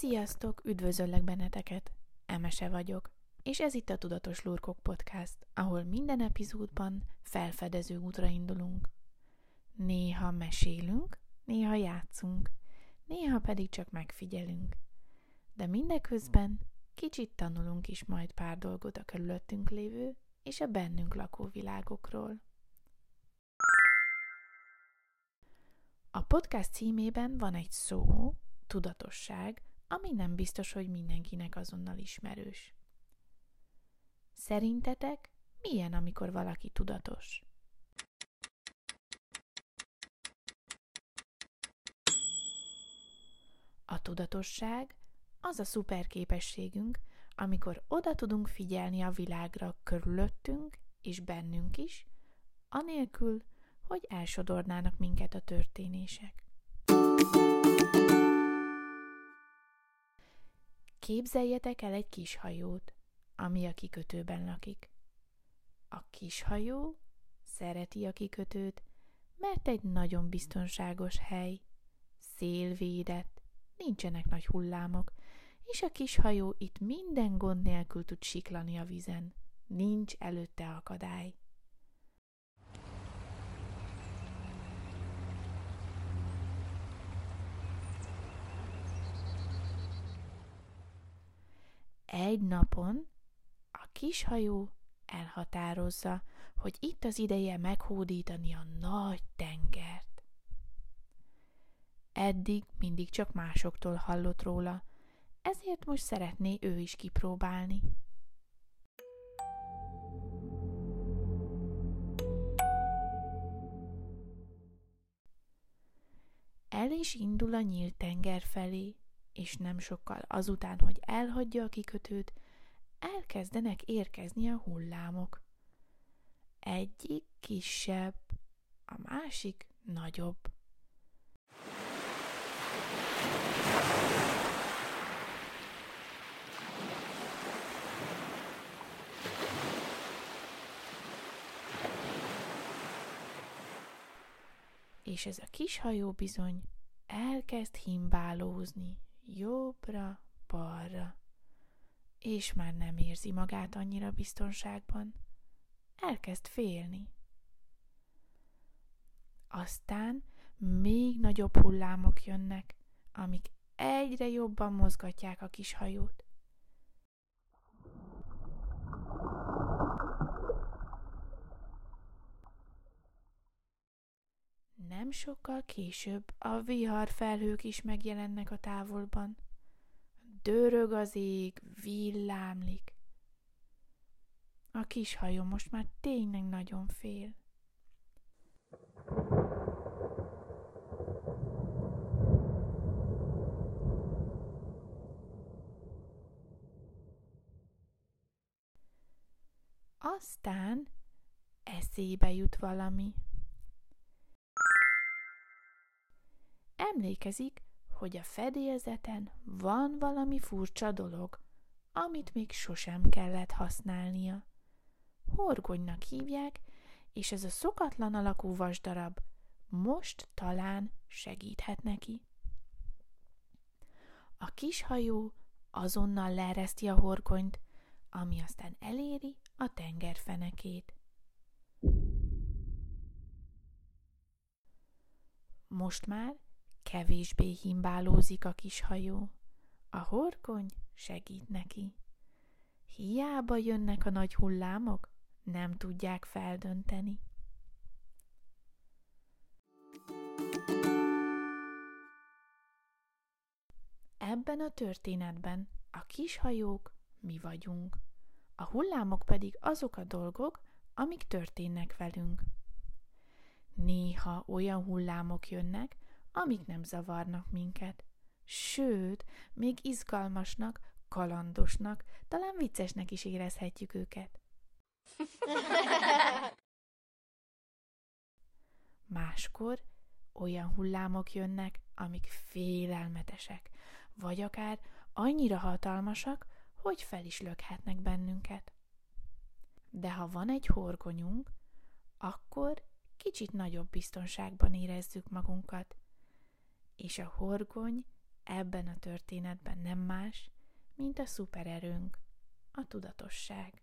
Sziasztok, üdvözöllek benneteket! Emese vagyok, és ez itt a Tudatos Lurkok Podcast, ahol minden epizódban felfedező útra indulunk. Néha mesélünk, néha játszunk, néha pedig csak megfigyelünk. De mindeközben kicsit tanulunk is majd pár dolgot a körülöttünk lévő és a bennünk lakó világokról. A podcast címében van egy szó, tudatosság, ami nem biztos, hogy mindenkinek azonnal ismerős. Szerintetek milyen, amikor valaki tudatos? A tudatosság az a szuper képességünk, amikor oda tudunk figyelni a világra körülöttünk és bennünk is, anélkül, hogy elsodornának minket a történések. Képzeljetek el egy kis hajót, ami a kikötőben lakik. A kis hajó szereti a kikötőt, mert egy nagyon biztonságos hely, szélvédett, nincsenek nagy hullámok, és a kis hajó itt minden gond nélkül tud siklani a vizen. Nincs előtte akadály. Egy napon a kis hajó elhatározza, hogy itt az ideje meghódítani a nagy tengert. Eddig mindig csak másoktól hallott róla, ezért most szeretné ő is kipróbálni. El is indul a nyílt tenger felé, és nem sokkal azután, hogy elhagyja a kikötőt, elkezdenek érkezni a hullámok. Egyik kisebb, a másik nagyobb. És ez a kis hajó bizony elkezd himbálózni, jobbra, balra, és már nem érzi magát annyira biztonságban. Elkezd félni. Aztán még nagyobb hullámok jönnek, amik egyre jobban mozgatják a kis hajót. Nem sokkal később a viharfelhők is megjelennek a távolban. Dörög az ég, villámlik. A kis hajó most már tényleg nagyon fél. Aztán eszébe jut valami. Emlékezik, hogy a fedélzeten van valami furcsa dolog, amit még sosem kellett használnia. Horgonynak hívják, és ez a szokatlan alakú vasdarab most talán segíthet neki. A kis hajó azonnal leereszti a horgonyt, ami aztán eléri a tengerfenekét. Most már Kevésbé himbálózik a kis hajó. A horgony segít neki. Hiába jönnek a nagy hullámok, nem tudják feldönteni. Ebben a történetben a kis hajók mi vagyunk, a hullámok pedig azok a dolgok, amik történnek velünk. Néha olyan hullámok jönnek, amik nem zavarnak minket. Sőt, még izgalmasnak, kalandosnak, talán viccesnek is érezhetjük őket. Máskor olyan hullámok jönnek, amik félelmetesek, vagy akár annyira hatalmasak, hogy fel is lökhetnek bennünket. De ha van egy horgonyunk, akkor kicsit nagyobb biztonságban érezzük magunkat, és a horgony ebben a történetben nem más, mint a szupererőnk, a tudatosság.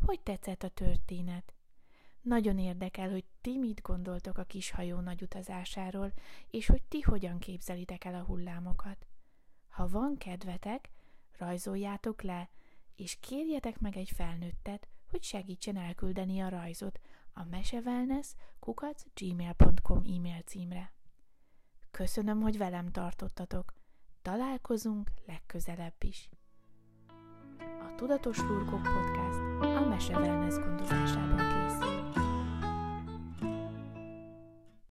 Hogy tetszett a történet? Nagyon érdekel, hogy ti mit gondoltok a kis hajó nagy utazásáról, és hogy ti hogyan képzelitek el a hullámokat. Ha van kedvetek, rajzoljátok le, és kérjetek meg egy felnőttet, hogy segítsen elküldeni a rajzot a mesewellness kukac gmail.com e-mail címre. Köszönöm, hogy velem tartottatok. Találkozunk legközelebb is. A Tudatos Lurkok Podcast a Mese Wellness gondozására